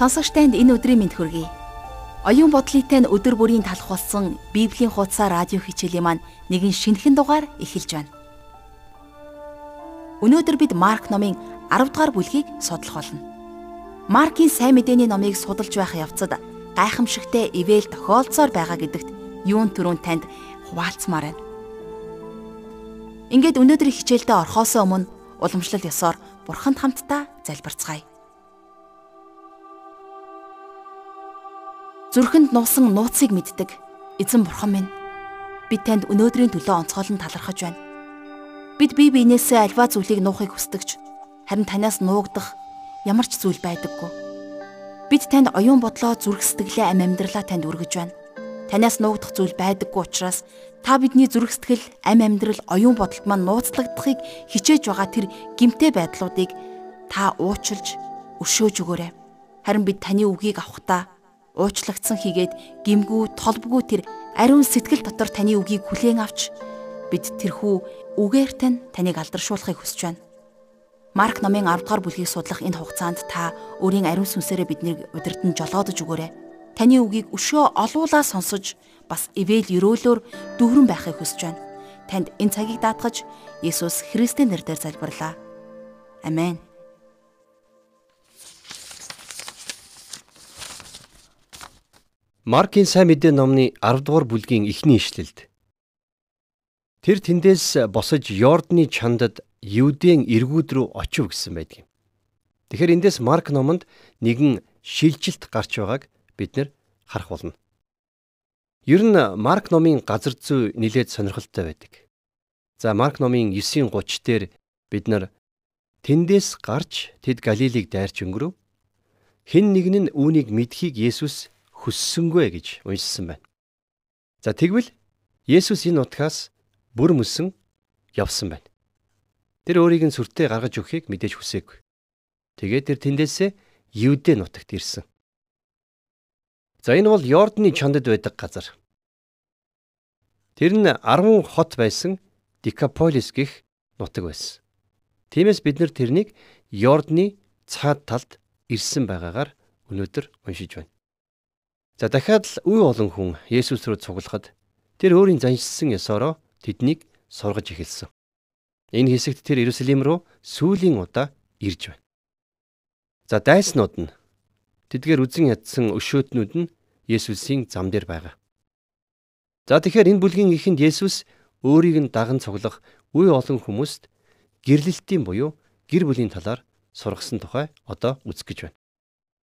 Сонсогч танд энэ өдрийн мэнд хүргэе. Оюун бодлоотой нь өдөр бүрийн талх болсон Библийн хуудасаа радио хичээлийн маань нэгэн шинэхэн дугаар эхэлж байна. Өнөөдөр бид Марк номын 10 дугаар бүлгийг судлах болно. Маркийн сайн мэдээний номыг судалж байх явцад гайхамшигтай ивэл тохиолцоор байгаа гэдэгт юун төрүн танд хуваалцмаар байна. Ингээд өнөөдрийн хичээлдээ орхоос өмнө уламжлал ёсоор бурханд хамтдаа залбирцгаая. Зүрхэнд нуусан нууцыг мэддэг эзэн бурхан минь. Бид танд өнөөдрийн төлөө онцгойлон талархаж байна. Бид бие биенээсээ альва зүйлийг нуухыг хүсдэгч харин танаас нуугдах ямар ч зүйл байдаггүй. Бид танд оюун бодлоо зүрх сэтгэлээ ам амьдралаа танд өргөж байна. Танаас нуугдах зүйл байдаггүй учраас та бидний зүрх сэтгэл ам амьдрал оюун бодолд маань нууцлагдахыг хичээж байгаа тэр гимтэй байдлуудыг та уучлж өшөөж өгөөрэй. Харин бид таны үгийг авахдаа уучлагдсан хийгээд гимгүү толбгүй тэр ариун сэтгэл дотор таны үгийг хүлээн авч бид тэрхүү үгээр тань таныг алдаршуулахыг хүсэж байна. Марк номын 10 дугаар бүлгийг судлах энэ хугацаанд та өөрийн ариун сүнсээрээ биднийг удирдан жолоодож өгөөрэй. Таны үгийг өшөө олуулаа сонсож бас ивэл өрөөлөөр дүүрэн байхыг хүсэж байна. Танд энэ цагийг даатгаж Есүс Христийн нэрээр залбирлаа. Амен. Маркийн сайн мэдээ номны 10 дугаар бүлгийн эхний ишлэлд Тэр тэндээс босож Йордны чандад Юудын эргүүд рүү очив гэсэн байдаг юм. Тэгэхээр эндээс Марк номонд нэгэн шилжилт гарч байгааг бид нэр харах болно. Ер нь Марк номын газар зүй нэлээд сонирхолтой байдаг. За Марк номын 9:30 дээр бид нар тэндээс гарч тэд Галилийг дайрч өнгөрөв. Хэн нэгэн нь үүнийг мэдхийг Есүс хүссэнгүй гэж уншсан байна. За тэгвэл Есүс энэ утгаас бүр мөсөн явсан байна. Тэр өөрийг нь сүртэй гаргаж өгөхийг мэдээж хүсээгүй. Тэгээд тэр тэндээсээ Юудэ нутагт ирсэн. За энэ бол Йордны чандад байдаг газар. Тэр нь 10 хот байсан Дикаполис гих нутаг байсан. Тиймээс бид нар тэрнийг Йордны цаад талд ирсэн байгаагаар өнөөдөр уншиж байна. За дахиад л үе олон хүн Есүс рүү цуглахад тэр өөрийн заншилсан ёсороо тэднийг сургаж эхэлсэн. Энэ хэсэгт тэр Иерусалим руу сүүлийн удаа ирж байна. За дайснууд нь тэдгээр үзен ядсан өшөөтнүүд нь Есүсийн зам дээр байгаа. За тэгэхээр энэ бүлгийн эхэнд Есүс өөрийг нь даган цуглах үе олон хүмүүст гэрлэлтийн буюу гэр бүлийн талаар сургасан тухай одоо үзэх гэж байна.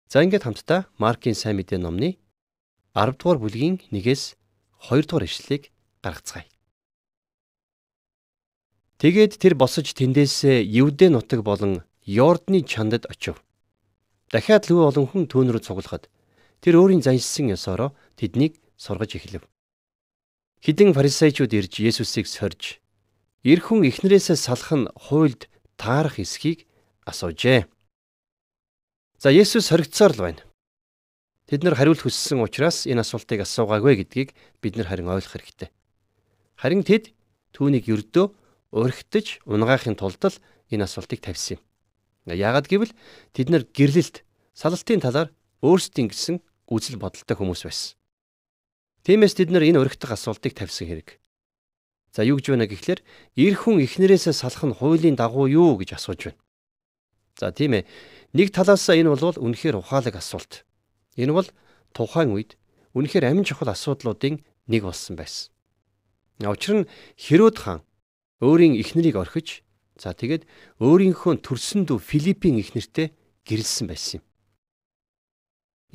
За ингээд хамтдаа Маркийн сайн мэдээ номны 10 дугаар бүлгийн 1-ээс 2 дугаар ишлэлийг гаргацгаая. Тэгээд тэр босож тэндээс Евдэ нутаг болон Йордны чандад очив. Дахиад лүү олон хүн түүн рүү цуглахад тэр өөрийн заншсан ёсороо тэднийг сургаж эхлэв. Хідэн фарисеучуд ирж Есүсийг сорж эр хүн эхнэрээсээ салах нь хуйлд таарах эсхийг асуужээ. За Есүс хоригдсоор л байна. Тэд нар хариулт хүссэн учраас энэ асуултыг асуугаагүй гэдгийг бид нар харин ойлгох хэрэгтэй. Харин тэд түүнийг ердөө урагтаж унгаахын тулд л энэ асуултыг тавьсан юм. Яагад гэвэл тэд нар гэрлэлт, салалтын талаар өөрсдийн гэсэн үзэл бодолтой хүмүүс байсан. Тиймээс тэд нар энэ урагтах асуултыг тавьсан хэрэг. За юу гэж байна гэхлээр эр хүн эхнэрээсээ салах нь хуулийн дагуу юу гэж асууж байна. За тийм ээ. Нэг талаасаа энэ бол үнэхээр ухаалаг асуулт. Энэ бол тухайн үед үнэхээр амин чухал асуудлуудын нэг болсон байсан. Учир нь Херод хаан өөрийн эхнэрийг орхиж за тэгээд өөрийнхөө төрсөн дүү Филиппийн эхнэртэй гэрэлсэн байсан юм.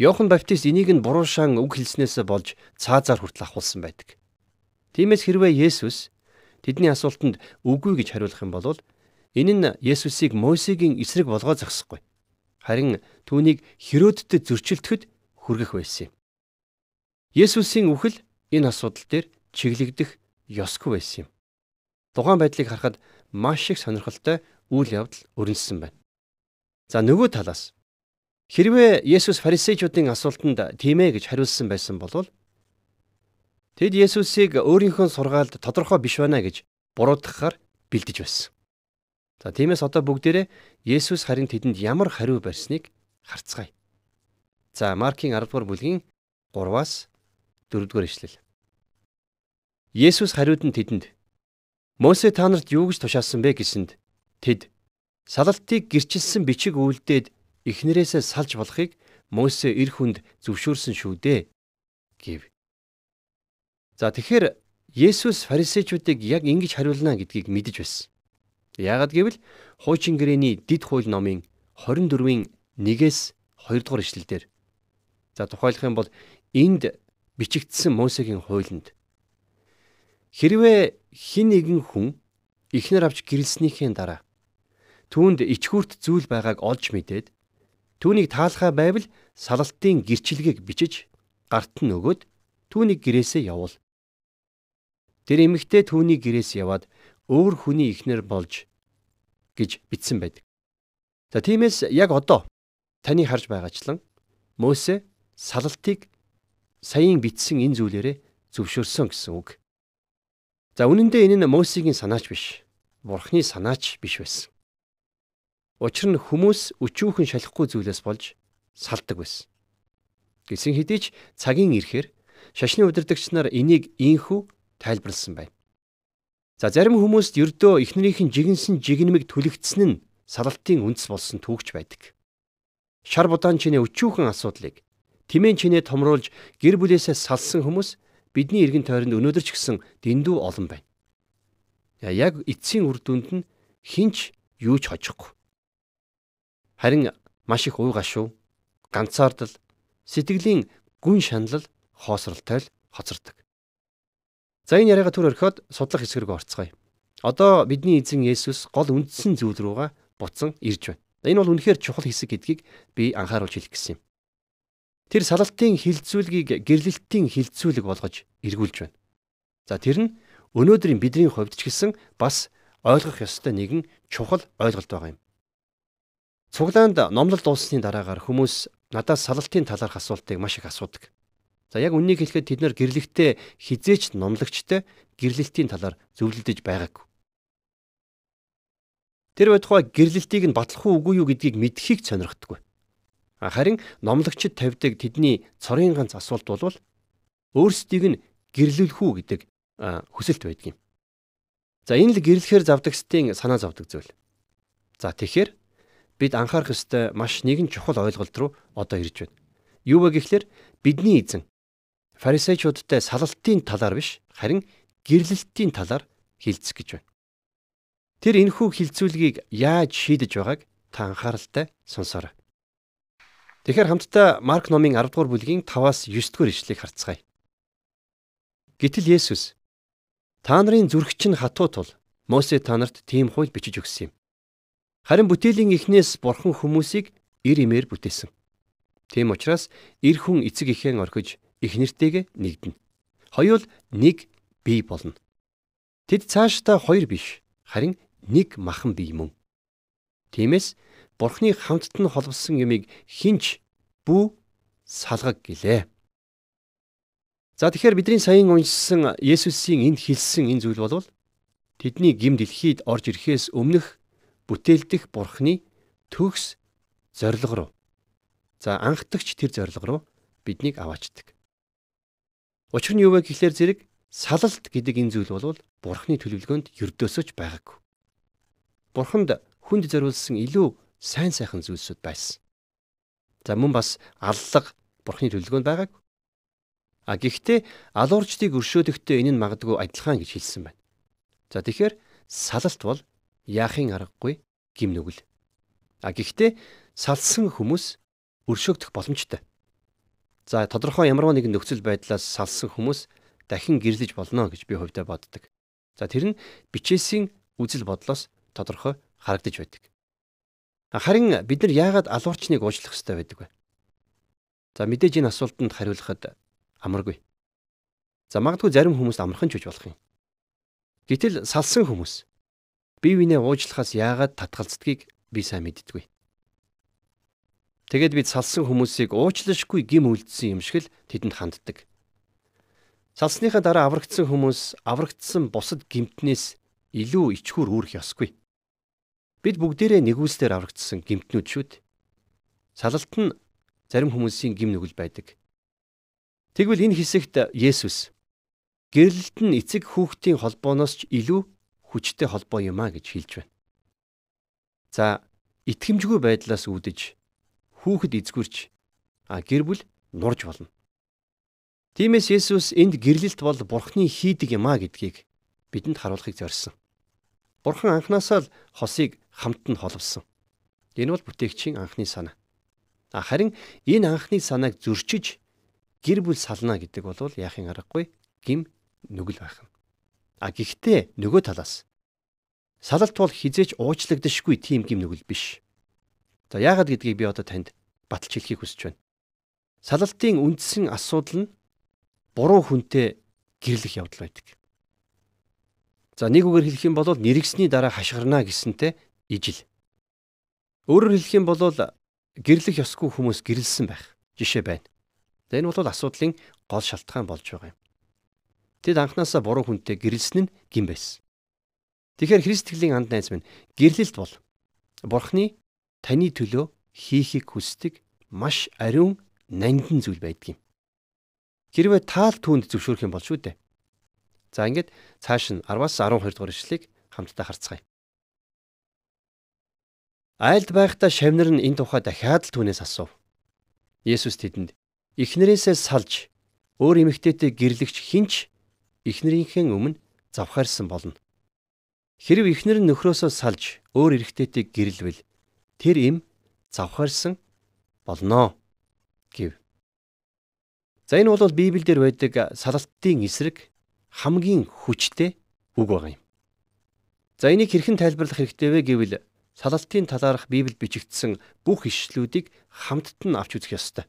Йохан Баптист энийг нь буруу шан үг хэлснээс болж цаазаар хүртэл ахуулсан байдаг. Тиймээс хэрвээ Есүс тэдний асуултанд үгүй гэж хариулах юм бол энэ нь Есүсийг Мосегийн эсрэг болгоо зогсохгүй. Харин түүнийг Херодтэй зөрчилдөд хүргэх байсан юм. Есүсийн үхэл энэ асуудал дээр чиглэгдэх ёсгүй байсан юм. Тухайн байдлыг харахад маш их сонирхолтой үйл явдал өрнөссөн байна. За нөгөө талаас хэрвээ Есүс фарисеучуудын асуултанд тийм ээ гэж хариулсан байсан бол тэд Есүсийг өөрийнхөө сургаалд тодорхой биш байна гэж буруутгахаар бэлдэж байсан. За тиймээс одоо бүгдээрээ Есүс харин тэдэнд ямар хариу барьсныг харцгаая. За Маркийн 10 дугаар бүлгийн 3-аас 4 дугаар ишлэл. Есүс хариуд нь тэдэнд Мосе та нарт юу гэж тушаасан бэ гэсэнд тэд салалтыг гэрчилсэн бичиг үйлдээд эхнэрээсээ салж болохыг Мосе эр хүнд зөвшөөрсөн шүү дээ гэв. За тэгэхээр Есүс фарисеучуудыг яг ингэж хариулна гэдгийг мэдэж байсан. Яагад гэвэл хуучин гэрээний дид хууль номын 24-ийн 1-ээс 2 дугаар ишлэлдэр за тухайлах юм бол энд бичигдсэн Мосегийн хуулинд хэрвээ хин нэгэн хүн ихнэр авч гэрэлснийхээ дараа түүнд ичгүүрт зүйл байгааг олж мэдээд түүнийг таалахаа байвал салалтын гэрчилгээг бичиж гарт нь өгөөд түүнийг гэрээсээ явуул. Тэр эмэгтэй түүний гэрээс яваад өөр хүний ихнэр болж гэж бичсэн байдаг. За тиймээс яг одоо таны харж байгаачлан Мосе салалтыг саяын бичсэн энэ зүйлээрээ зөвшөөрсөн гэсэн үг. За үнэн дээр энэ нь Мосегийн санаач биш. Бурхны санаач биш байсан. Учир нь хүмүүс өчүүхэн шалахгүй зүйлээс болж салдаг байсан. Гэсэн хэдий ч цагийн ирэхээр шашны удирдагч нар энийг ийхүү тайлбарлсан байна. За зарим хүмүүст ердөө эхнэрийнх нь жигэнсэн жигнэмэг түлэгдсэн нь салалтын үндэс болсон түүхч байдаг. Шар будаан чинээ өчүүхэн асуудлыг тэмээн чинээ томруулж гэр бүлээсээ салсан хүмүүс бидний эргэн тойронд өнөөдөр ч гэсэн дэндүү олон байна. Яг эцсийн үр дүнд нь хинч юу ч хожихгүй. Харин маш их уй гашуу, ганцаардал, сэтгэлийн гүн шаналл хоосролтой л хоцордог. За энэ яриага төр орхиод судлах хэсэг рүү орцгоё. Одоо бидний эзэн Есүс гол үндсэн зүйл рүүгээ буцан ирж байна. Энэ бол үнэхээр чухал хэсэг гэдгийг би анхааруулж хэлэх гэсэн юм. Тэр салалтын хилцүүлгийг гэрлэлтийн хилцүүлэг болгож эргүүлж байна. За тэр нь өнөөдрийн бидний хувьд ч гэсэн бас ойлгох ёстой нэгэн чухал ойлголт байгаа юм. Цуглаанд номлол дууссаны дараагаар хүмүүс надаас салалтын талаарх асуултыг маш их асуудаг. За яг үннийг хэлэхэд тэд нар гэрлэгтээ хизээч номлогчтой гэрлэлтийн талаар зөвлөдөж байгаагүй. Тэр байтугай гэрлэлтийг нь батлах уу үгүй юу гэдгийг мэдхийг сонирхдаггүй. Харин номлогчд тавьдаг тэдний цорын ганц асуулт бол өөрсдийг нь гэрлүүлэх үү гэдэг хүсэлт байдаг юм. За энэ л гэрлэхээр завдагчдын санаа зовдөг зүйл. За тэгэхээр бид анхаарах ёстой маш нэгэн чухал ойлголт руу одоо ирж байна. Юу вэ гэхлээр бидний эзэн фарисеучудтай салалтын талаар биш харин гэрлэлтийн талаар хилцэх гэж байна. Тэр энэхүү хилцүүлгийг яаж шийдэж байгааг та анхааралтай сонсоорой. Тэгэхээр хамтдаа Марк номын 10 дугаар бүлгийн 5-аас 9 дугаар ишлэгийг харцгаая. Гэтэл Есүс та нарын зүрх чинь хатуу тул Мосе та нарт тийм хууль бичиж өгсөн юм. Харин бүтээлийн эхнээс бурхан хүмүүсийг эр имээр бүтээсэн. Тийм учраас эр хүн эцэг ихэн орхиж их нэртэйг нэгдэнэ. Хоёул нэг бий болно. Тэд цаашдаа хоёр биш, харин нэг махан бий мөн. Тиймээс Бурхны хамтд нь холбосон юмыг хинч бүү салгаг гэлээ. За тэгэхээр бидний саяын уншсан Есүсийн энд хэлсэн энэ зүйл бол тэдний гим дэлхийд орж ирэхээс өмнөх бүтээлдэх Бурхны төгс зориг руу. За анхдагч тэр зориг руу биднийг аваачдаг. Учир нь юу вэ гэхлээр зэрэг салалт гэдэг энэ зүйл бол бурхны төлөвлөгөөнд ердөөсөж байгаагүй. Бурханд хүнд зориулсан илүү сайн сайхан зүйлсүүд байсан. За мөн бас аллах бурхны төлөвлөгөөнд байгаагүй. А гэхдээ алуурчдыг өршөөдөхдөө энэ нь магадгүй адилхан гэж хэлсэн байна. За тэгэхээр салалт бол яахын аргагүй гим нүгэл. А гэхдээ салсан хүмүүс өршөөгдөх боломжтой. За тодорхой ямарваа нэгэн нөхцөл байдлаас салсан хүмүүс дахин гэрлэж болно гэж би хувьдаа боддог. За тэр нь бичээсийн үзэл бодлоос тодорхой харагдаж байдаг. Харин бид нар яагаад алуурчныг уучлах ёстой байдаг вэ? За мэдээж энэ асуултанд хариулахад амаргүй. За магадгүй зарим хүмүүс амархан ч үж болох юм. Гэтэл салсан хүмүүс бие биенээ уучлахаас яагаад татгалздгийг би сайн мэддэггүй. Тэгэд бид салсан хүмүүсийг уучлашгүй гим үлдсэн юм шиг л тэдэнд ханддаг. Салсныхаа дараа аврагдсан хүмүүс аврагдсан бусад гимтнээс илүү ичхүр үүрэх ёсгүй. Бид бүгдээрээ нэгүслэр аврагдсан гимтнүүд шүүд. Салалт нь зарим хүмүүсийн гим нүгэл байдаг. Тэгвэл энэ хэсэгт Есүс гэрлэлт нь эцэг хүүхдийн холбооноос ч илүү хүчтэй холбоо юм а гэж хэлж байна. За итгэмжгүй байдлаас үүдэж хүүхэд эзгүрч а гэр бүл нурж болно. Тиймээс Есүс энд гэрлэлт бол Бурхны хийдэг юм а гэдгийг бидэнд харуулахыг зорьсон. Бурхан анханасаа л хосыг хамт нь холбосон. Энэ бол бүтээгчийн анхны санаа. Харин энэ анхны санааг зөрчиж гэр бүл сална гэдэг бол яахын аргагүй гим нүгэл байх юм. А гэхдээ нөгөө талаас салалт бол хизээч уучлагдашгүй тийм гим нүгэл биш. За яагаад гэдгийг би одоо танд баталж хэлхийг хүсэж байна. Салалтын үндсэн асуудал нь буруу хүнтэй гэрлэх явдал байдаг. За нэг үгээр хэлэх юм бол нэргсний дараа хашгирна гэсэнтэй ижил. Өөрөөр хэлэх юм бол гэрлэх ёсгүй хүмүүс гэрэлсэн байх жишээ байна. За энэ бол асуудлын гол шалтгаан болж байгаа юм. Тэд анханасаа буруу хүнтэй гэрэлсэн нь гин байсан. Тэгэхээр Христтгэлийн анд найз минь гэрлэлт бол Бурхны таны төлөө хийхийг хүсдэг маш ариун нандин зүйл байдаг юм. Хэрвээ таал түүнд зөвшөөрөх юм бол шүү дээ. За ингээд цааш нь 10-аас 12 дугаар ишлэгийг хамтдаа харцгаая. Айлд байхдаа шавнар нь энэ тухай дахиад л түүнээс асуув. Есүс тэдэнд эхнэрээсээ салж өөр эмэгтэйтэй гэрлэгч хинч эхнэрийнхээ өмнө завхаарсан болно. Хэрв эхнэр нь нөхрөөсөө салж өөр эрэгтэйтэй гэрлвэл тэр эм завхаарсан болноо гэв. За энэ бол Библиэлд байдаг салалтын эсрэг хамгийн хүчтэй үг байгаа юм. За энийг хэрхэн тайлбарлах хэрэгтэй вэ гэвэл салалтын талаарх Библиэд бичигдсэн бүх ишлүүдийг хамтд нь авч үзэх ёстой.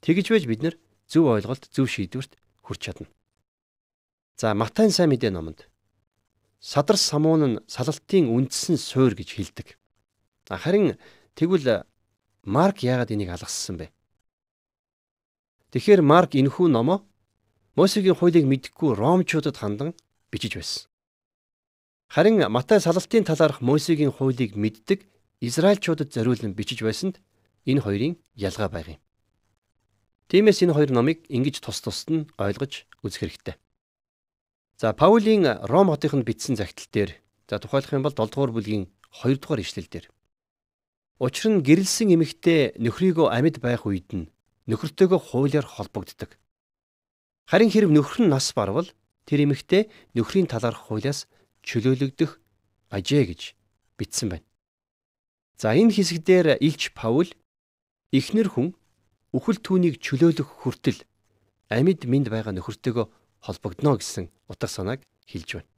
Тэгж байж бид нар зөв ойлголт, зөв шийдвэрт хүрч чадна. За Матай сайн мэдээ номонд садар самуун нь салалтын үндсэн суурь гэж хэлдэг. Харин тэгвэл Марк яагаад энийг алгассан бэ? Тэгэхээр Марк энэхүү номоо Мосегийн хуулийг мэдхгүй ромчуудад хандан бичиж байсан. Харин Матай салалтын талаарх Мосегийн хуулийг мэддэг Израильчуудад зориулан бичиж байсанд энэ хоёрын ялгаа байг юм. Тиймээс энэ хоёр номыг ингэж тус тусад нь ойлгож үзэх хэрэгтэй. За Паулийн Ром хотынд бичсэн загтал дээр за тухайлах юм бол 7 дугаар бүлгийн 2 дугаар ишлэл дээр Учир нь гэрэлсэн эмэгтэй нөхрийгөө амьд байх үед нь нөхөртөөгөө хуулиар холбогддог. Харин хэрв нөхөр нь нас барвал тэр эмэгтэй нөхрийн талаарх хуулиас чөлөөлөгдөх ажээ гэж бичсэн байна. За энэ хэсэгдэр Илч Паул эхнэр хүн үхэл түүнийг чөлөөлөх хүртэл амьд минд байгаа нөхөртөөгөө холбогдно гэсэн утга санааг хэлж байна.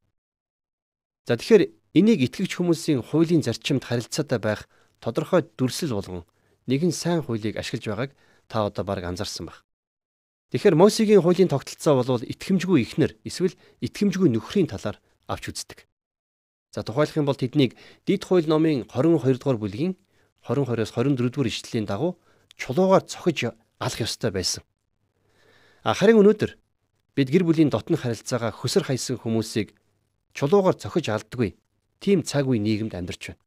За тэгэхээр энийг итгэгч хүмүүсийн хуулийн зарчимд харилцаатай байх тодорхой дүрсэл болгон нэгэн сайн хуулийг ашиглаж байгааг та одоо баг анзаарсан баг. Тэгэхээр Мосегийн хуулийн тогтолцоо бол итгэмжгүй ихнэр эсвэл итгэмжгүй нөхрийн талаар авч үздэг. За тухайлах юм бол тэднийг Дид хууль номын 22 дугаар бүлгийн 20-20-оос 24 дугаар ишлэлийн дагуу чулуугаар цохиж алах ёстой байсан. Харин өнөөдөр бид гэр бүлийн дотны харилцаагаа хөсөр хайсан хүмүүсийг чулуугаар цохиж алддаггүй. Тийм цаг үе нийгэмд амьдарч байна.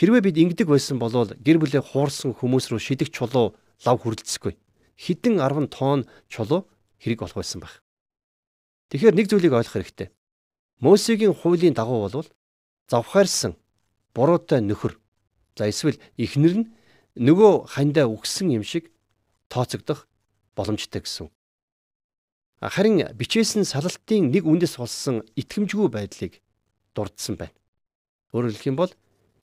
Хэрвээ бид ингэдэг байсан бол гэр бүлээ хуурсан хүмүүс рүү шидэх чулуу лав хүрэлцэхгүй. Хідэн 10 тонн чулуу хэрэг болох байсан байх. Тэгэхээр нэг зүйлийг ойлгох хэрэгтэй. Мосегийн хуулийн дагуу бол завхаарсан буруутай нөхөр за эсвэл эхнэр нь нөгөө хандаа үгсэн юм шиг тооцогдох боломжтой гэсэн. Харин бичээсэн салалтын нэг үндэс болсон итгэмжгүй байдлыг дурдсан байна. Өөрөөр хэлэх юм бол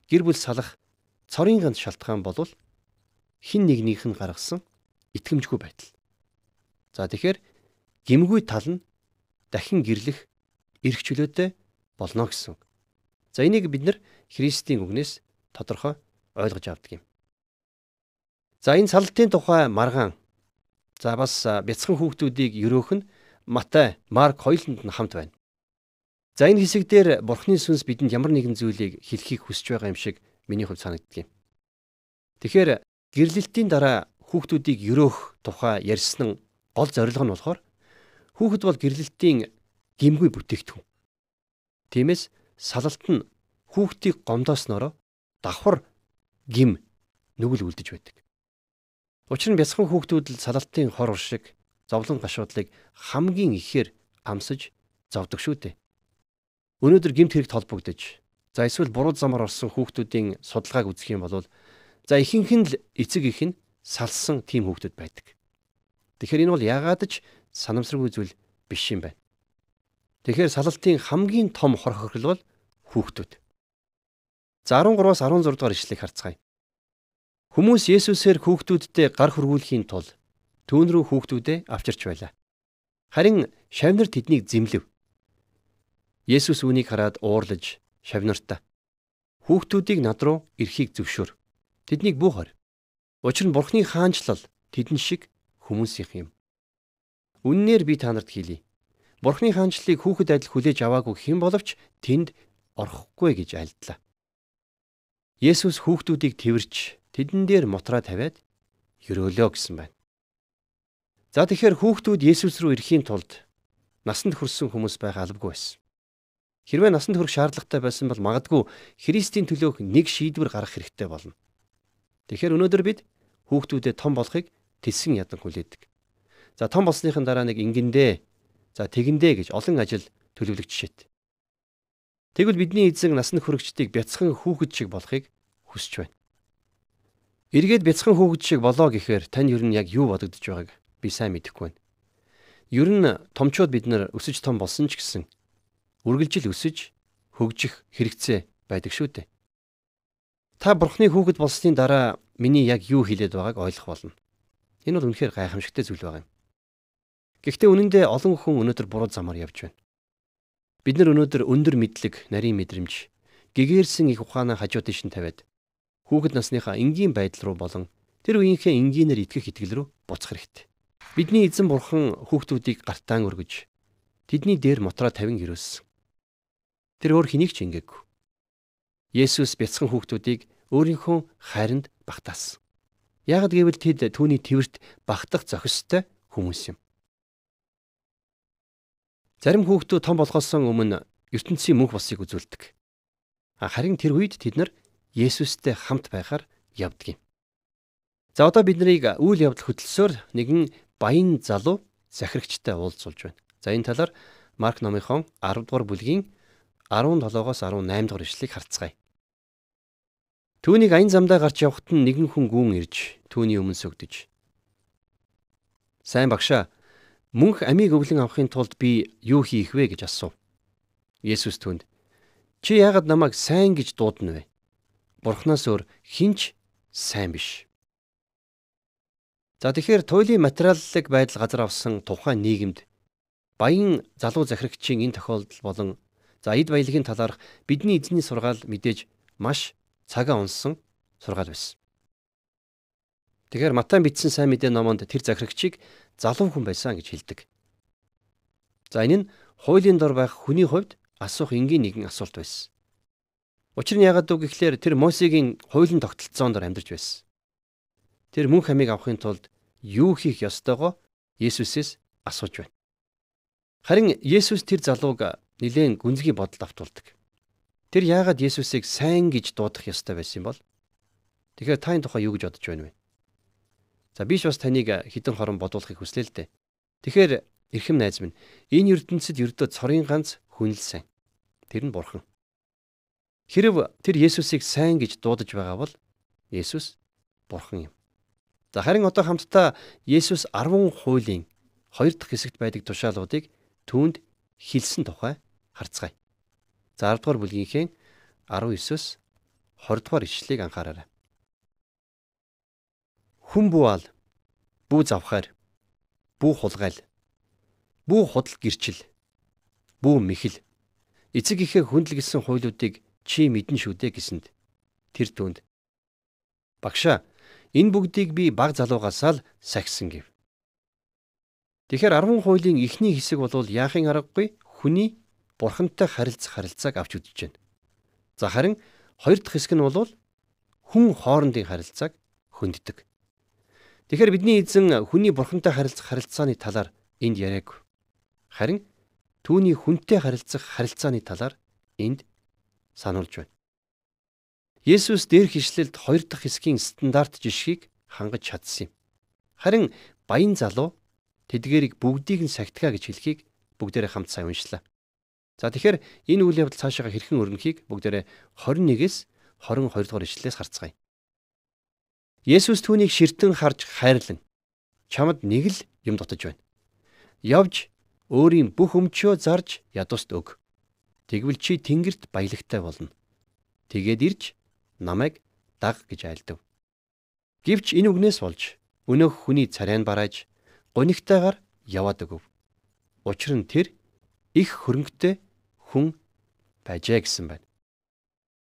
гэр бүл салах цорын ганц шалтгаан бол хин нэгнийх нь гаргасан итгэмжгүй байдал. За тэгэхээр гимгүй тал нь дахин гэрлэх эрх чөлөөтэй болно гэсэн. За энийг бид нар Христийн үгнээс тодорхой ойлгож авдаг юм. За энэ салтын тухай маргаан за бас бяцхан хүүхдүүдийг өрөөх нь Матай, Марк хоёуланд нь хамт байна. За энэ хэсэг дээр Бурхны сүнс бидэнд ямар нэгэн зүйлийг хэлхийг хүсэж байгаа юм шиг миний хувьд санагддаг юм. Тэгэхээр гэрлэлтийн дараа хүүхдүүдийг өрөөх тухай ярьсан гол зорилго нь болохоор хүүхэд бол гэрлэлтийн гимгүй бүтээгдэхүүн. Тиймээс салалт нь хүүхдийг гомдоосноро давхар гим нүгэл үлдэж байдаг. Учир нь бяцхан хүүхдүүд л салалтын хор шиг зовлон гашуудлыг хамгийн ихээр амсаж зовдөг шүү дээ. Өнөөдөр гимт хэрэгт холбогдож за эсвэл буруу замаар орсон хүүхдүүдийн судалгааг үзэх юм бол за ихэнх нь л эцэг их нь салсан тийм хүүхдүүд байдаг. Тэгэхээр энэ бол яагаад ч санамсаргүй зүйл биш юм байна. Тэгэхээр салалтын хамгийн том хор хохирол бол хүүхдүүд. За 13-аас 16 дугаар ишлэгийг харцгаая. Хүмүүс Есүсээр хүүхдүүдтэй гар хөргүүлэхийн тулд түүн рүү хүүхдүүдээ авчирч байлаа. Харин шавнар тэднийг зэмлэв. Есүс үүнийг хараад уурлаж шавнартаа хүүхдүүдийг над руу ирэхийг зөвшөөр. Тэднийг бүү хор. Учир нь Бурхны хаанчлал тэдэн шиг хүмүүсийнх юм. Үннээр би та нарт хэлье. Бурхны хаанчлалыг хүүхэд адил хүлээж аваагүй хэн боловч тэнд орохгүй гэж альдлаа. Есүс хүүхдүүдийг тэрвэрч тэдэн дээр мутраа тавиад ерөөлөө гэсэн байна. За тэгэхээр хүүхдүүд Есүс рүү ирэхийн тулд насанд хүрсэн хүмүүс байх албагүй байсан. Хэрвээ насанд хүрэх шаардлагатай байсан бол магадгүй Христийн төлөөх нэг шийдвэр гаргах хэрэгтэй болно. Тэгэхээр өнөөдөр бид хүүхдүүдэд том болохыг тэлсэн ядан хүлээдэг. За том болсныхын дараа нэг ингэндээ за тэгэндээ гэж олон ажил төлөвлөгч шít. Тэгвэл бидний эзэн насанд хүрэгчдийг бяцхан хүүхэд шиг болохыг хүсэж байна. Эргээд бяцхан хүүхэд шиг болоо гэхээр тань ер нь яг юу бодогдож байгааг би сайн мэдэхгүй байна. Ер нь томчууд бид нар өсөж том болсон ч гэсэн үргэлжил өсөж хөгжих хэрэгцээ байдаг шүү дээ. Та бурхны хүүхэд болсны дараа миний яг юу хэлээд байгааг ойлгох болно. Энэ бол үнэхээр гайхамшигтай зүйл байгаа юм. Гэхдээ үнэндээ олон хүн өнөөдөр буруу замаар явж байна. Бид нар өнөөдөр өндөр мэдлэг, нарийн мэдрэмж, гэгээрсэн их ухаанаа хажуу тийш нь тавиад хүүхэд насныхаа энгийн байдал руу болон тэр үеийнхээ энгийнээр итгэх итгэл рүү буцах хэрэгтэй. Бидний эзэн бурхан хүүхдүүдийг гартаан өргөж тэдний дээр мотроо тавин ирүүлсэн. Тэр өөр хэнийг ч ингээггүй. Есүс бяцхан хүүхдүүдийг өөрийнхөө хайранд багтаасан. Яг гэвэл тэд түүний твэрт багтах зохистой хүмүүс юм. Зарим хүүхдүүд том болохоос өмнө ертөнцийн мөнх босыг үзүүлдэг. Харин тэр үед тэд нар Есүстэй хамт байхаар явдаг юм. За одоо бид нарыг үйл явдал хөтлсөөр нэгэн баян залуу захирагчтай уулзуулж байна. За энэ талаар Марк номынхон 10 дугаар бүлгийн 17-оос 18 дугаар ишлэгийг харцгаая. Түүнийг аян замдаа гарч явхад нь нэгэн хүн гүн ирж түүний өмнө сүгдэж. Сайн багшаа мөнх амийг өвлөн авахын тулд би юу хийх вэ гэж асуув. Есүс түнд чи яагаад намайг сайн гэж дуудана вэ? Бурханаас өөр хинч сайн биш. За тэгэхээр туйлын материаллык байдал газар авсан тухайн нийгэмд баян залуу захирагчийн энэ тохиолдол болон За эд баялагын талаарх бидний эзний сургаал мэдээж маш цагаа унсан сургаал байсан. Тэгэхээр Матай бичсэн сайн мэдээ номонд тэр захирагчийг залуу хүн байсан гэж хэлдэг. За энэ нь хуулийн дор байх хүний хувьд асуух энгийн нэгэн асуулт байсан. Учир нь яагаад үг гэхлээр тэр Мосегийн хуулийн тогтолцоон дор амьдарч байсан. Тэр мөн хамиг авахын тулд юу хийх ёстойгоо Есүсээс асууж байна. Харин Есүс тэр залууг нэлээд гүнзгий бодолд автуулдаг. Тэр яагаад Есүсийг сайн гэж дуудах ёстой байсан юм бол? Тэгэхээр та энэ тухай юу гэж бодож байна вэ? За биш бас таныг хідэн хорон бодуулахыг хүслээ л дээ. Тэгэхээр эрхэм найз минь энэ ертөнцид ердөө цорын ганц хүн л сайн. Тэр нь бурхан. Хэрв тэр Есүсийг сайн гэж дуудаж байгаа бол Есүс бурхан юм. За харин одоо хамтдаа Есүс 10 хуулийн 2 дахь хэсэгт байдаг тушаалуудыг түүнд хэлсэн тухай харцгаая. За 10 дугаар бүлгийнхээ 19-с 20 дугаар ишлэгийг анхаараарай. Хүн буул, бүү завхаар, бүү хулгайл, бүү худал гэрчил, бүү мэхэл. Эцэг ихээ хүндлэгсэн хуйлуудыг чи мэдэн шүү дээ гэсэнд тэр түнд Багшаа энэ бүгдийг би баг залуугасаа л сахисан гэв. Тэгэхээр 10 хуулийн эхний хэсэг бол яахын аргагүй хүний бурхантай харилцах харилцааг авч үзэж байна. За харин хоёр дахь хэсэг нь бол хүн хоорондын харилцааг хөнддөг. Тэгэхээр бидний эзэн хүний бурхантай харилцах харилцааны талаар энд яриаг. Харин түүний хүнтэй харилцах харилцааны талаар энд сануулж байна. Есүс дээрх ишлэлд хоёр дахь хэсгийн стандарт жишгийг хангаж чадсан юм. Харин баян залуу тэдгэрийг бүгдийг нь сахитгаа гэж хэлхийг бүгдээрээ хамт сайн уншлаа. За тэгэхээр энэ үйл явдал цаашаа хэрхэн өрнөхийг бүгдээрээ 21-ээс 22 дугаар ишлэлээс харцгаая. Есүс түүнийг ширтэн харж хайрлан чамд нэг л юм дутаж байна. Явж өөрийн бүх өмчөө зарж ядуст өг. Тэгвэл чи тэнгэрт баялагтай болно. Тэгээд ирж намайг даг гэж айлдав. Гэвч энэ үгнээс болж өнөөх хүний царайн барааж гонигтайгаар яваад өгөв. Учир нь тэр их хөрөнгөтэй хүн байжээ гэсэн байна.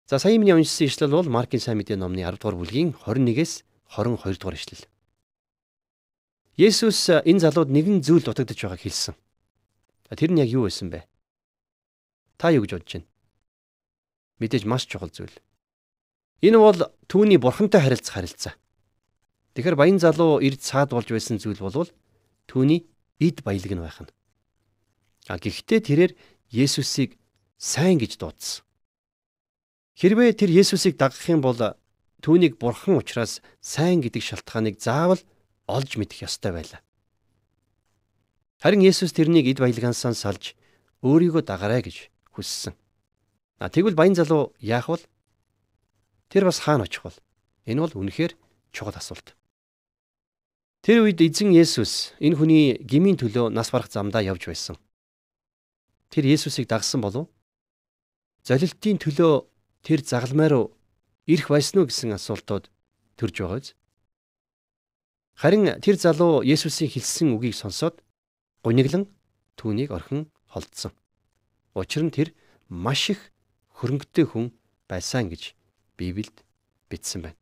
За сая миний уншсан ишлэл бол Маркийн сайн мэдээ номны 10 дугаар бүлгийн 21-ээс 22 дугаар ишлэл. Есүс энэ залууд нэгэн зүйл дутагдж байгааг хэлсэн. Тэр нь яг юу байсан бэ? Та юу гэж бодож байна? Мэдээж маш чухал зүйл. Энэ бол түүний бурхантай харилцах харилцаа. Тэгэхээр баян залуу ирд цаад болж байсан зүйл бол түүний эд баялаг нь байх нь. А гэхдээ тэрээр Есүсийг сайн гэж дуудсан. Хэрвээ тэр Есүсийг дагах юм бол түүнийг бурхан учраас сайн гэдэг шалтгааныг заавал олж мэдэх ёстой байлаа. Харин Есүс тэрнийг эд баялагаансаа салж өөрийгөө дагараа гэж хүссэн. А тэгвэл баян залуу яах вэ? Тэр бас хаана очих вэ? Энэ бол үнэхээр чухал асуулт. Тэр үед эзэн Есүс энэ хүний гмийн төлөө нас барах замдаа явж байсан. Тэр Есүсийг дагсан болов? Золилтын төлөө тэр загалмай руу ирэх байсан уу гэсэн асуултууд төрж байгаа биз? Харин тэр залуу Есүсийн хэлсэн үгийг сонсоод гуниглан түүнийг орхин холдсон. Учир нь тэр маш их хөрөнгөтэй хүн байсан гэж Библиэд бичсэн байна.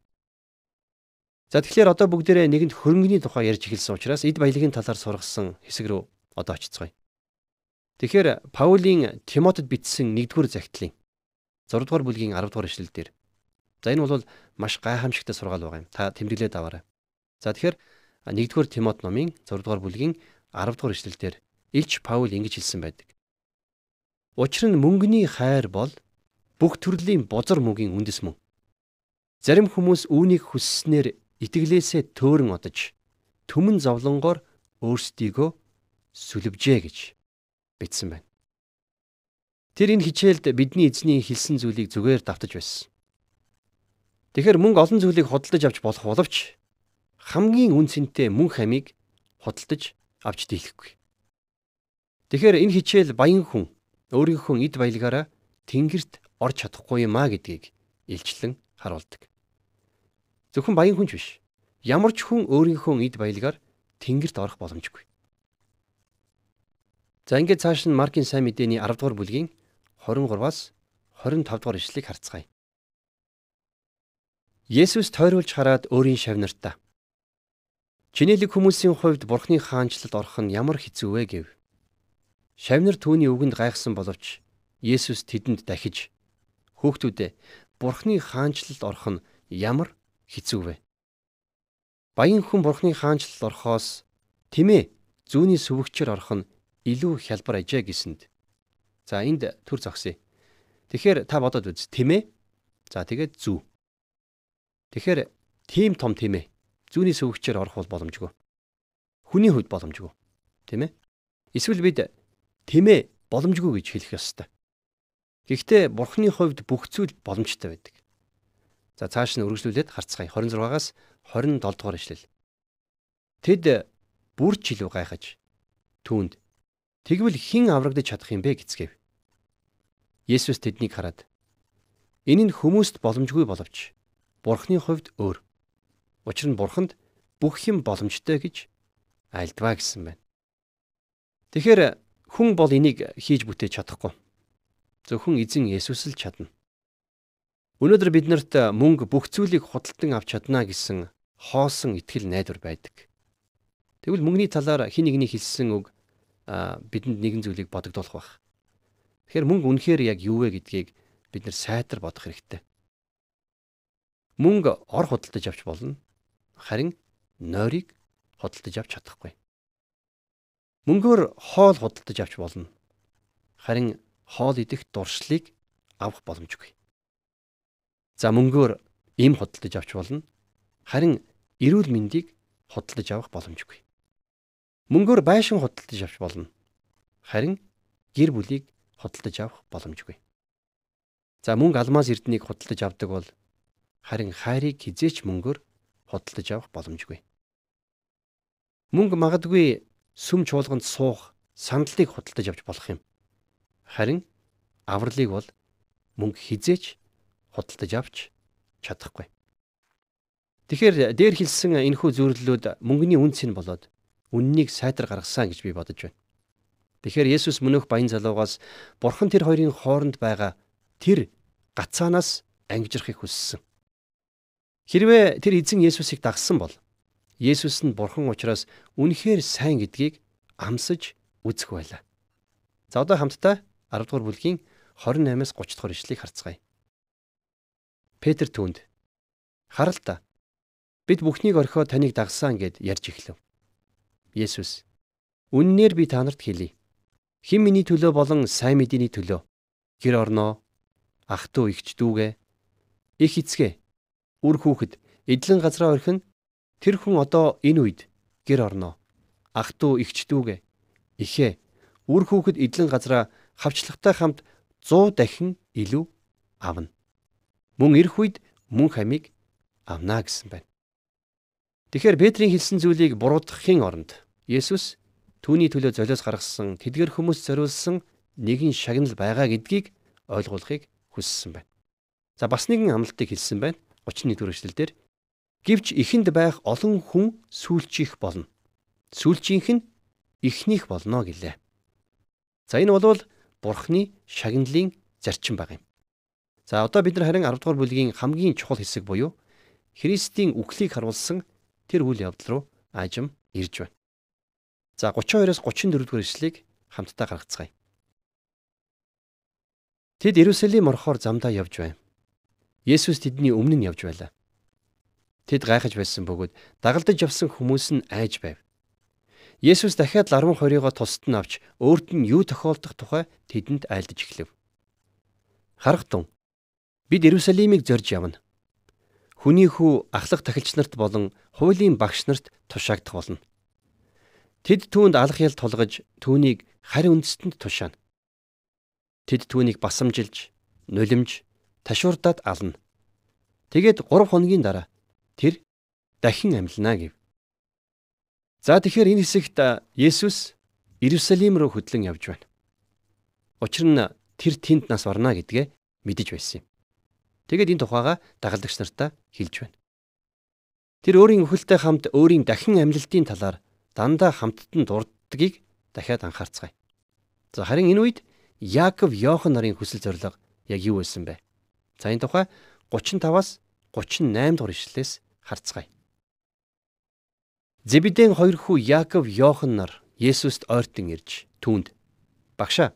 За тэгэхээр одоо бүгдээрээ нэгэнд хөрөнгөний тухай ярьж эхэлсэн учраас эд баялагын талаар сургасан хэсэг рүү одоо очицгаая. Тэгэхээр Паулийн Тимотед бичсэн 1-р захидлын 6 дугаар бүлгийн 10 дугаар ишлэл дээр. За энэ бол маш гайхамшигтай сургаал байгаа юм. Та тэмдэглээд аваарай. За тэгэхээр 1-р Тимот номын 6 дугаар бүлгийн 10 дугаар ишлэл дээр Илч Паул ингэж хэлсэн байдаг. Учир нь мөнгөний хайр бол бүх төрлийн бозор мөгийн үндэс мөн. Зарим хүмүүс үүнийг хүсснээр итгэлээсээ төөрөн одож төмөн зовлонгоор өөрсдийгөө сүлвжээ гэж бичсэн байна. Тэр энэ хичээлд бидний эзний хэлсэн зүйлийг зүгээр давтаж байсан. Тэгэхээр мөнгө олон зүйлийг худалдаж авч болох боловч хамгийн үн цэнтэй мөнх хамийг худалдаж авч дийлэхгүй. Тэгэхээр энэ хичээл баян хүн өөрийнхөө эд баялагаараа тэнгэрт орж чадахгүй юмаа гэдгийг илчлэн харуулдаг. Зөвхөн баян хүн ч биш. Ямар ч хүн өөрийнхөө эд баялагаар тэнгэрт орох боломжгүй. За ингээд цааш нь Маркийн сайн мэдээний 10 дугаар бүлгийн 23-аас 25 дугаар ишлэгийг харцгаая. Есүс тойруулж хараад өөрийн шавнартаа Чинэлэг хүмүүсийн хувьд Бурхны хаанчлалд орох нь ямар хэцүү вэ гэв. Шавнар түүний үгэнд гайхсан боловч Есүс тэдэнд дахиж "Хөөхтүүдээ Бурхны хаанчлалд орох нь ямар хэцүү вэ. Баян хүн бурхны хаанчлалд орохоос тэмээ зүүнний сүвгчээр орох нь илүү хялбар ажээ гэсэнд. За энд төр зогсъё. Тэгэхээр та бодоод үз тэмээ. За тэгээд зүү. Тэгэхээр тийм том тэмээ зүүнний сүвгчээр орох бол боломжгүй. Хүний хувьд боломжгүй. Тийм ээ? Эсвэл бид тэмээ боломжгүй гэж хэлэх ёстой. Гэхдээ бурхны хувьд бүх зүйл боломжтой байдаг. За цааш нь үргэлжлүүлээд харцгаая 26-аас 27 дугаар ишлэл. Тэд бүр ч илүү гайхаж түүнд тэгвэл хэн аврагдаж чадах юм бэ гэцгээв. Есүс тэднийг хараад энэ нь хүмүүст боломжгүй боловч Бурхны хувьд өөр. Учир нь Бурханд бүх юм боломжтой гэж альдваа гэсэн байна. Тэгэхээр хүн бол энийг хийж бүтээж чадахгүй. Зөвхөн эзэн Есүс л чадна. Өнөөдөр биднэрт мөнгө бүх зүйлийг худалдан авч чадна гэсэн хоосон итгэл найдвар байдаг. Тэгвэл мөнгөний талаар хин нэгний хэлсэн үг бидэнд нэгэн зүйлийг бодогдуулах байх. Тэгэхээр мөнгө үнэхээр яг юу вэ гэдгийг бид нар сайтар бодох хэрэгтэй. Мөнгө ор худалдаж авч болно. Харин нойрыг худалдаж авч чадахгүй. Мөнгөөр хоол худалдаж авч болно. Харин хоол идэх дуршлыг авах боломжгүй. За мөнгөөр им худалдаж авч болно. Харин эрүүл мэндийг худалдаж авах боломжгүй. Мөнгөөр байшин худалдаж авч болно. Харин гэр бүлийг худалдаж авах боломжгүй. За мөнгө алмаз эрднийг худалдаж авдаг бол харин хайрыг хизээч мөнгөөр худалдаж авах боломжгүй. Мөнгө магадгүй сүм чуулганд суух сандлыг худалдаж авч болох юм. Харин авралыг бол мөнгө хизээч худалдаж авч чадахгүй. Тэгэхээр дээр хэлсэн энэхүү зөвлөлүүд мөнгөний үнц нь болоод үннийг сайтар гаргасан гэж би бодож байна. Тэгэхээр Есүс мөнөх баян залуугаас Бурхан тэр хоёрын хооронд байгаа тэр гацаанаас ангижрахыг хүссэн. Хэрвээ тэр эзэн Есүсийг дагсан бол Есүс нь Бурхан учраас үнэхээр сайн гэдгийг амсаж үзэх байлаа. За одоо хамтдаа 10 дугаар бүлгийн 28-аас 30 дугаар ишлэгийг харцгаая. Петр түүнд харал та бид бүхнийг орхиод таныг дагсан гэд ярьж эхлэв. Есүс үннээр би та нарт хэлье. Хэн миний төлөө болон сайн мэдээний төлөө гэр орноо ах トゥ ихч дүүгээ их эцгээ үр хүүхэд эдлэн газраа орхин тэр хүн одоо энэ үед гэр орноо ах トゥ ихч дүүгээ ихээ үр хүүхэд эдлэн газраа хавчлагтай хамт 100 дахин илүү авна. Мөн ирэх үед мөн хамиг авна гэсэн байна. Тэгэхээр Петрийн хэлсэн зүйлийг буруутгахын оронд Есүс түүний төлөө золиос гаргасан тэдгэр хүмүүс зориулсан нэгэн шагнал байгаа гэдгийг ойлгуулахыг хүссэн байна. За бас нэгэн амлалтыг хэлсэн байна. 31 дэх эшлэлдэр гівч ихэнд байх олон хүн сүүлчих болно. Сүүлчийнх нь ихнийх болно гэлээ. За энэ бол бурхны шагналын зарчим баг юм. За одоо бид нар харин 10 дугаар бүлгийн хамгийн чухал хэсэг буюу Христийн үхлийг харуулсан тэр үйл явдал руу аажим ирж байна. За 32-оос 34 дугаар ишлэгийг хамтдаа гаргацгаая. Тэд Иерусалим орохоор замдаа явж байна. Есүс тэдний өмнө нь явж байлаа. Тэд гайхаж байсан бөгөөд дагалдаж явсан хүмүүс нь айж байв. Есүс дахиад ларван хоригоо тусад нь авч өөрт нь юу тохиолдох тухай тэдэнд айлдаж эхлэв. Харахтун бид Иерусалимыг зорж явна. Хүний хүү ахлах тахилч нарт болон хуулийн багш нарт тушаагдах болно. Тэд түүнд алах ял тулгаж түүнийг харь үндэстэнд тушаана. Тэд түүнийг басамжилж, нулимж, ташуурдаад ална. Тэгээд 3 хоногийн дараа тэр дахин амьлна гэв. За тэгэхээр энэ хэсэгт Есүс Иерусалим руу хөдлөн явж байна. Учир нь тэр тэнд нас орно гэдгээ мэдэж байсан юм. Тэгээд энэ тухайга дагалдагч нартаа хэлж байна. Тэр өөрийн өхөлтэй хамт өөрийн дахин амьлалтын талаар дандаа хамтд нь дурддгийг дахиад анхаарцгаая. За харин энэ үед Яаков Йохан нарын хүсэл зорилго яг юу байсан бэ? За энэ тухай 35-аас 38 дугаар ишлэлээс харцгаая. Зебедийн хоёр хүү Яаков Йохан нар Есүст ойртон ирж түүнд "Багшаа,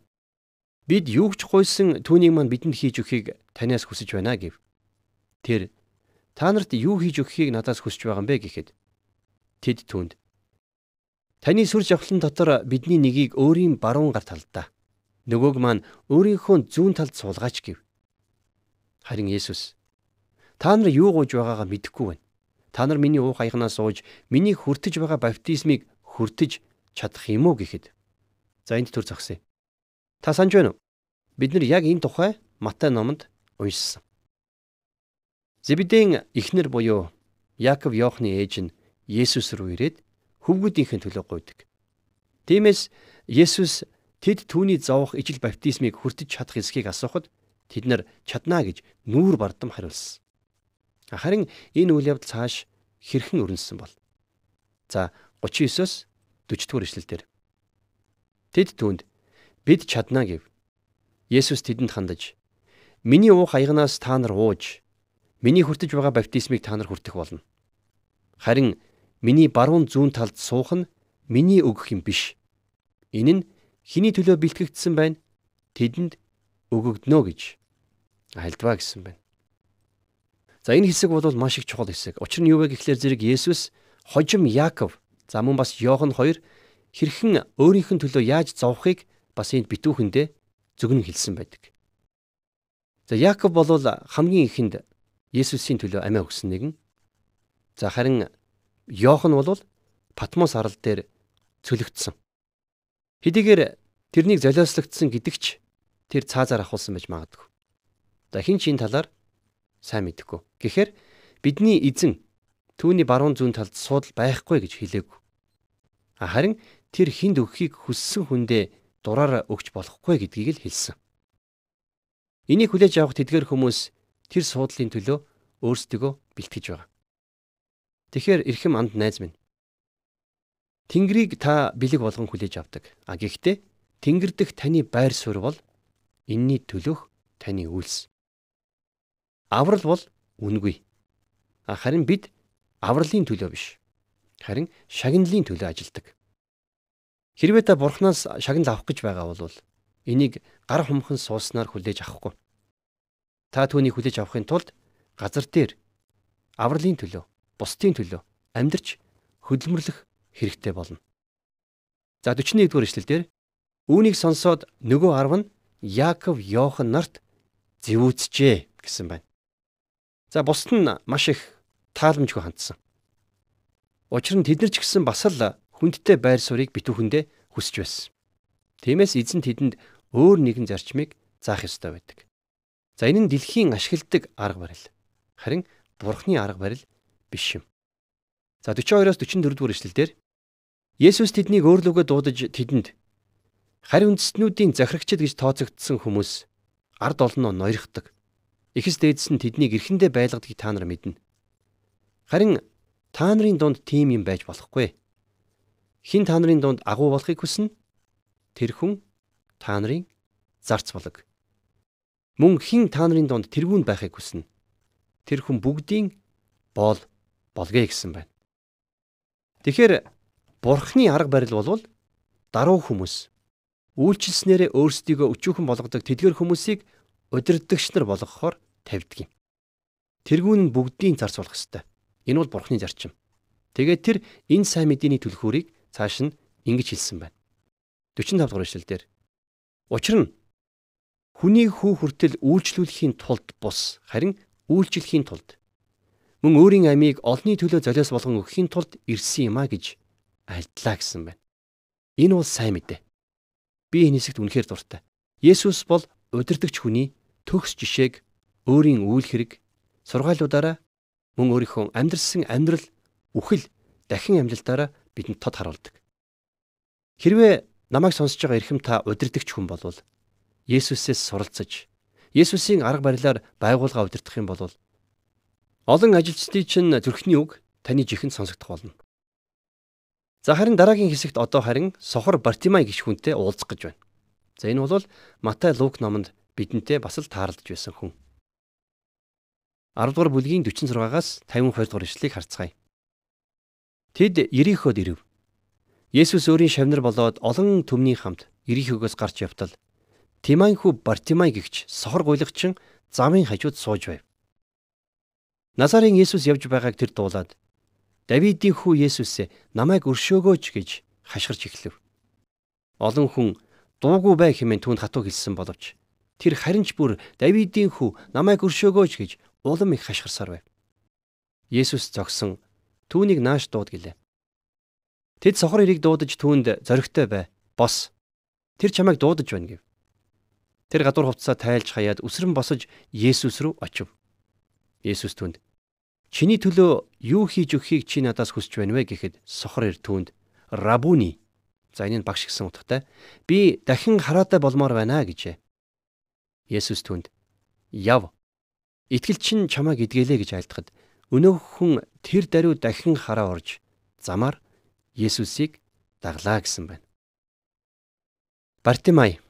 бид юу ч гуйсан түүнийг мань бидэнд хийж өгөхийг танаас хүсэж байна" гэв. Тэр "Та нарт юу хийж өгөхийг надаас хүсэж байгаа юм бэ?" гэхэд тэд түүнд Таны сүр жавхлан дотор бидний нэгийг өөрийн баруун гар талдаа нөгөөг маань өөрийнхөө зүүн талд суулгаач гэв. Харин Есүс та нар юу гуйж байгаагаа мэдэхгүй байна. Та нар миний уух аягнаас сууж миний хүртэж байгаа баптизмыг хүртэж чадах юм уу гэхэд. За энд төр зогсъё. Та санаж байна уу? Бид нар яг энэ тухай Матай номонд уншсан. Зебедийн эхнэр буюу Яаков Йоохны ээж нь Есүс рүү ирээд хөвгүүдийнхээ төлөө гуйдаг. Тиймээс Есүс тэд түүний зовох ижил баптизмыг хүртэж чадах эсхийг асуухад тэд нар чаднаа гэж нүүр бардам хариулсан. Харин энэ үйл явдал цааш хэрхэн өрнөсөн бол. За 39-оос 40 дугаар ишлэлдэр. Тэд түүнд бид чаднаа гэв. Есүс тэдэнд хандаж Миний уух аягнаас та нар ууж миний хүртэж байгаа баптизмыг та нар хүртэх болно. Харин Миний баруун зүүн талд суух нь миний өгөх юм биш. Энэ нь хиний төлөө бэлтгэгдсэн байна. Тэдэнд өгөгднө гэж альдваа гэсэн байна. За энэ хэсэг бол маш их чухал хэсэг. Учир нь юу вэ гэхлээр зэрэг Есүс хожим Яаков за мөн бас Йохан хоёр хэрхэн өөрийнх нь төлөө яаж зовхыг бас энд битүүхэндээ зөвгөн хэлсэн байдаг. За Яаков бол хамгийн ихэнд Есүсийн төлөө амиа өгсөн нэгэн. За харин Йохан бол Патмос арал дээр цөлөгдсөн. Хэдийгээр тэрнийг золиослогдсон гэдэгч тэр цаазаар ахуулсан байж магадгүй. За хин чин талаар сайн мэдэхгүй. Гэхдээ бидний эзэн түүний баруун зүүн талд суудал байхгүй гэж хэлээгүй. Харин тэр хинд өгөхийг хүссэн хүндээ дураараа өгч болохгүй гэдгийг л хэлсэн. Энийг хүлээж авах тэдгэр хүмүүс тэр суудлын төлөө өөрсдөө бэлтгэж байгаа. Тэгэхээр эрхэм анд найз минь. Тэнгэрийг та бэлэг болгон хүлээж авдаг. А гэхдээ Тэнгэр дэх таны байр суурь бол энэний төлөөх таны үйлс. Аврал бол үнгүй. Харин бид авралын төлөө биш. Харин шагналын төлөө ажилдаг. Хэрвээ та бурхнаас шагнал авах гэж байгаа бол энийг гар хумхан сууснаар хүлээж авахгүй. Та түүнийг хүлээж авахын тулд газар дээр авралын төлөө, бусдын төлөө амьдрч хөдөлмөрлөх хэрэгтэй болно. За 41-р эшлэлдэр Үүнийг сонсоод нөгөө арв нь Яаков Йохан нарт зэвүүцжээ гэсэн байна. За бусд нь маш их тааламжгүй хандсан. Учир нь тэд нар ч гэсэн бас л хүндтэй байр суурийг битүүхэндээ хүсэж байсан. Тиймээс эзэн тэдэнд өөр нэгэн зарчмыг заах ёстой байдаг. За энэ нь дэлхийн ашигладаг арга барил. Харин бурхны арга барил биш юм. За 42-оос 44 дугаар эшлэлдэр Есүс тэднийг өөрлөгөө дуудаж тэдэнд Харь үндэстнүүдийн захирагчид гэж тооцогдсон хүмүүс ард олноо ноёрхдаг. Ихэс дээдс нь тэднийг эрхэндээ байлгадгийг та нар мэднэ. Харин та нарын дунд тийм юм байж болохгүй. Хин та нарын дунд агуу болохыг хүснэ? Тэр хүн та нарын зарц болог. Мөн хин та нарын дунд тэргүүн байхыг хүснэ? Тэр хүн бүгдийн боол болгоё гэсэн байна. Тэгэхээр бурхны арга барил бол даруй хүмүүс үйлчилснээрээ өөрсдийгөө өчүүхэн болгодог тэдгэр хүмүүсийг удирддагч нар болгохоор тавьдаг юм. Тэргүүн нь бүгдийн зарц болох ёстой. Энэ бол бурхны зарчим. Тэгээд тэр энэ сайн мэдээний түлхүүрийг цааш нь ингэж хэлсэн байна. 45 дугаар эшлэлдэр Учир нь хүний хүү хүртэл үйлчлүүлэхийн тулд бус харин үйлчлэхийн тулд мөн өөрийн амийг олонний төлөө золиос болгон өгөхийн тулд ирсэн юм а гэж альдлаа гэсэн байна. Энэ бол сайн мэдээ. Би энэ хэсэгт үнэхээр дуртай. Есүс бол удирдахч хүний төгс жишээг өөрийн үйл хэрэг сургаалуудаараа мөн өөрийнхөө амьдрсан амьдрал үхэл дахин амьлалтаараа бидэнд тод харуулдаг. Хэрвээ намайг сонсож байгаа эрхэм та удирдахч хүн болвол Есүсээс суралцаж Есүсийн арга барилаар байгуулга удирдах юм бол олон ажилчдын чинь зүрхний үг таны жихэнд сонсогдох болно. За харин дараагийн хэсэгт одоо харин сохор Бартимай гих хүнтэй уулзах гэж байна. За энэ бол Матай Лук номонд бидэнтэй бас л таарлаж байсан хүн. 10 дугаар бүлгийн 46-аас 52 дугаар ишлэгийг харцгаая. Тэд Ериход ирэв. Есүс өөрийн шавнар болоод олон төмний хамт Ерихогоос гарч явтал Тимайн хүү Бартимай гихч сохор гуйлагчин замын хажууд сууж байв. Назарын Есүс явж байгааг тэр дуулаад Давидын хүү Есүсээ намайг өршөөгөөч гэж хашгирч эхлэв. Олон хүн дуугүй бай хэмээн түүнд хатуу хэлсэн боловч тэр харин ч бүр Давидын хүү намайг өршөөгөөч гэж улам их хашгирсаар байв. Есүс зогсон түүнийг нааш дууд гэлээ. Тэд сохор ирийг дуудаж түүнд зоригтой бай. Бос. Тэр чамайг дуудаж байна гэв. Тэр гадуур хувцасаа тайлж хаяад үсрэн босож Есүс рүү очив. Есүс түүнд Чиний төлөө юу хийж өгөхийг чи надаас хүсэж байна вэ гэхэд сохор ир түүнд Рабуни за энэ нь багш гэсэн утгатай би дахин хараатай болмоор байна гэжээ. Есүс түүнд яв итгэл чин чамайг идгэлээ гэж айлтгад өнөөх хүн тэр даруй дахин хараа орж замаар Есүсийг даглаа гэсэн байна. Бартимай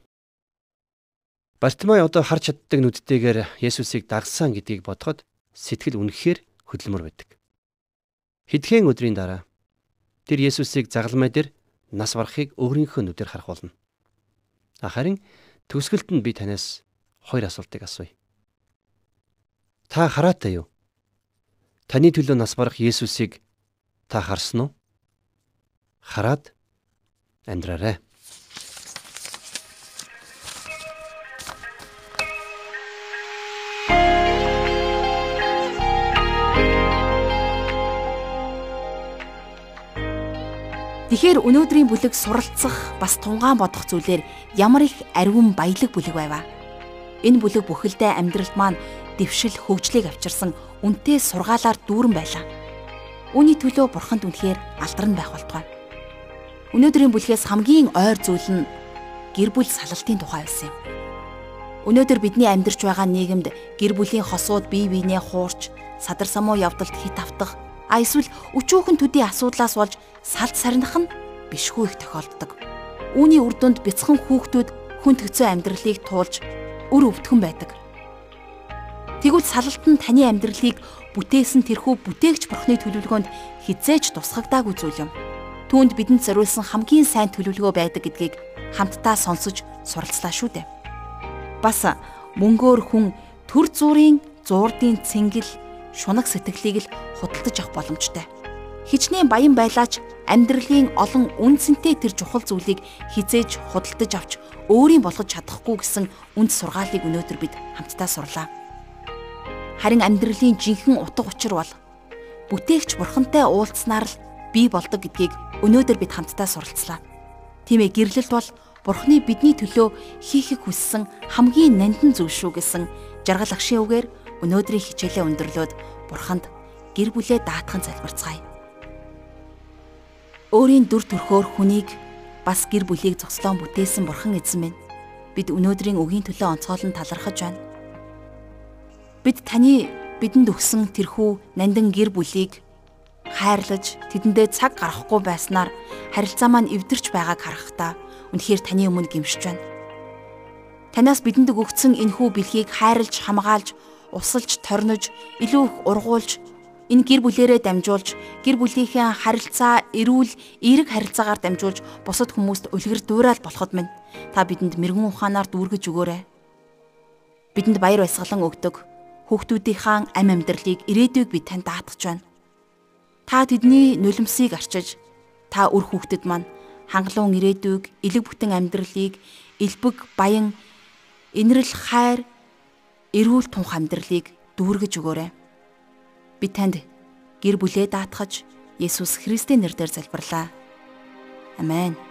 Бартимай одоо харж чаддаг нүдтэйгээр Есүсийг дагсан гэдгийг бодоход сэтгэл үнэхээр хөдөлмөр байдаг. Хэдхэн өдрийн дараа тэр Есүсийг загалмай дээр нас барахыг өөрийнхөө нүдээр харах болно. Харин төгсгөлд нь би танаас хоёр асуултыг асууя. Та хараатай юу? Таны төлөө нас барах Есүсийг та харсан уу? Хараад амьдраарай. Тэгэхээр өнөөдрийн бүлэг суралцах бас тунгаан бодох зүйлээр ямар их ариун баялаг бүлэг байваа. Энэ бүлэг бүхэлдээ амьдралд маань дэвшил хөгжлийг авчирсан үнтэй сургаалаар дүүрэн байлаа. Үүний төлөө бурханд үнэхээр алдарн байх болтугай. Өнөөдрийн бүлгээс хамгийн ойр зүйл нь гэр бүл салалтын тухай байсан юм. Өнөөдөр бидний амьдарч байгаа нийгэмд гэр бүлийн хосууд бие биенээ хуурч, садар самуу явдалд хит автах а эсвэл өчүүхэн төдий асуудлаас болж салд сарних нь бишгүй их тохиолддог. Үүний үр дүнд бяцхан хүүхдүүд хүн төгцөө амьдралыг туулж үр өвдгөн байдаг. Тэгвэл салалт нь таны амьдралыг бүтээсэн тэрхүү бүтээгч бурхны төлөвлөгөөнд хизээж тусгагдаагүй зүйл юм. Түүнд бидэнд зориулсан хамгийн сайн төлөвлөгөө байдаг гэдгийг хамтдаа сонсож суралцлаа шүү дээ. Бас мөнгөөр хүн төр зүрийн зуурдын цэнгэл шунаг сэтгэлийг л худалдаж авах боломжтой. Хичнээн баян байлаач амьдралын олон үнцэнтэй тэр чухал зүйлийг хизээж худалдаж авч өөрийн болгож чадахгүй гэсэн үнд сургаалыг өнөөдөр бид хамтдаа сурлаа. Харин амьдралын жинхэнэ утга учир бол бүтээгч бурхантай уулзснаар л бий болдог гэдгийг өнөөдөр бид хамтдаа суралцлаа. Тийм ээ гэрлэлт бол бурхны бидний төлөө хийхийг хүссэн хамгийн нандин зүйл шүү гэсэн жаргал агшийн үгээр өнөөдрийн хичээлээ өндөрлөөд бурханд гэр бүлээ даатхан залбирцгаая. Өөрийн дүр төрхөөр хүнийг бас гэр бүлийг зогслоон бүтээсэн бурхан эзэн минь бид өнөөдрийн өгийн төлөө онцгойлон талархаж байна. Бид таны бидэнд өгсөн тэрхүү нандин гэр бүлийг хайрлаж тэдэндээ цаг гаргахгүй байснаар харилцаа маань эвдэрч байгааг харахтаа үнэхээр таны өмнө гимшиж байна. Танаас бидэнд өгөгдсөн энхүү бэлгийг хайрлж хамгаалж усалж торнож илүү их ургуулж энэ гэр бүлэрээ дамжуулж гэр бүлийнхээ харилцаа эрүүл эерэг харилцаагаар дамжуулж бусад хүмүүст үлгэр дуурайл болоход минь та бидэнд мэрэгэн ухаанаар дүүргэж өгөөрэй. Бидэнд баяр баясгалан өгдөг хүүхдүүдийнхаа ам амьдралыг ирээдүйг бид тань даатгаж байна. Та тэдний нулимсыг арчиж та үр хүүхдэд маань хангалуун ирээдүйг, элэг бүтэн амьдралыг, элбэг, баян, инрэл хайр эрүүл тунх амьдралыг дүүргэж өгөөрэй. Би танд гэр бүлээ даатгаж Есүс Христийн нэрээр залбирлаа. Амен.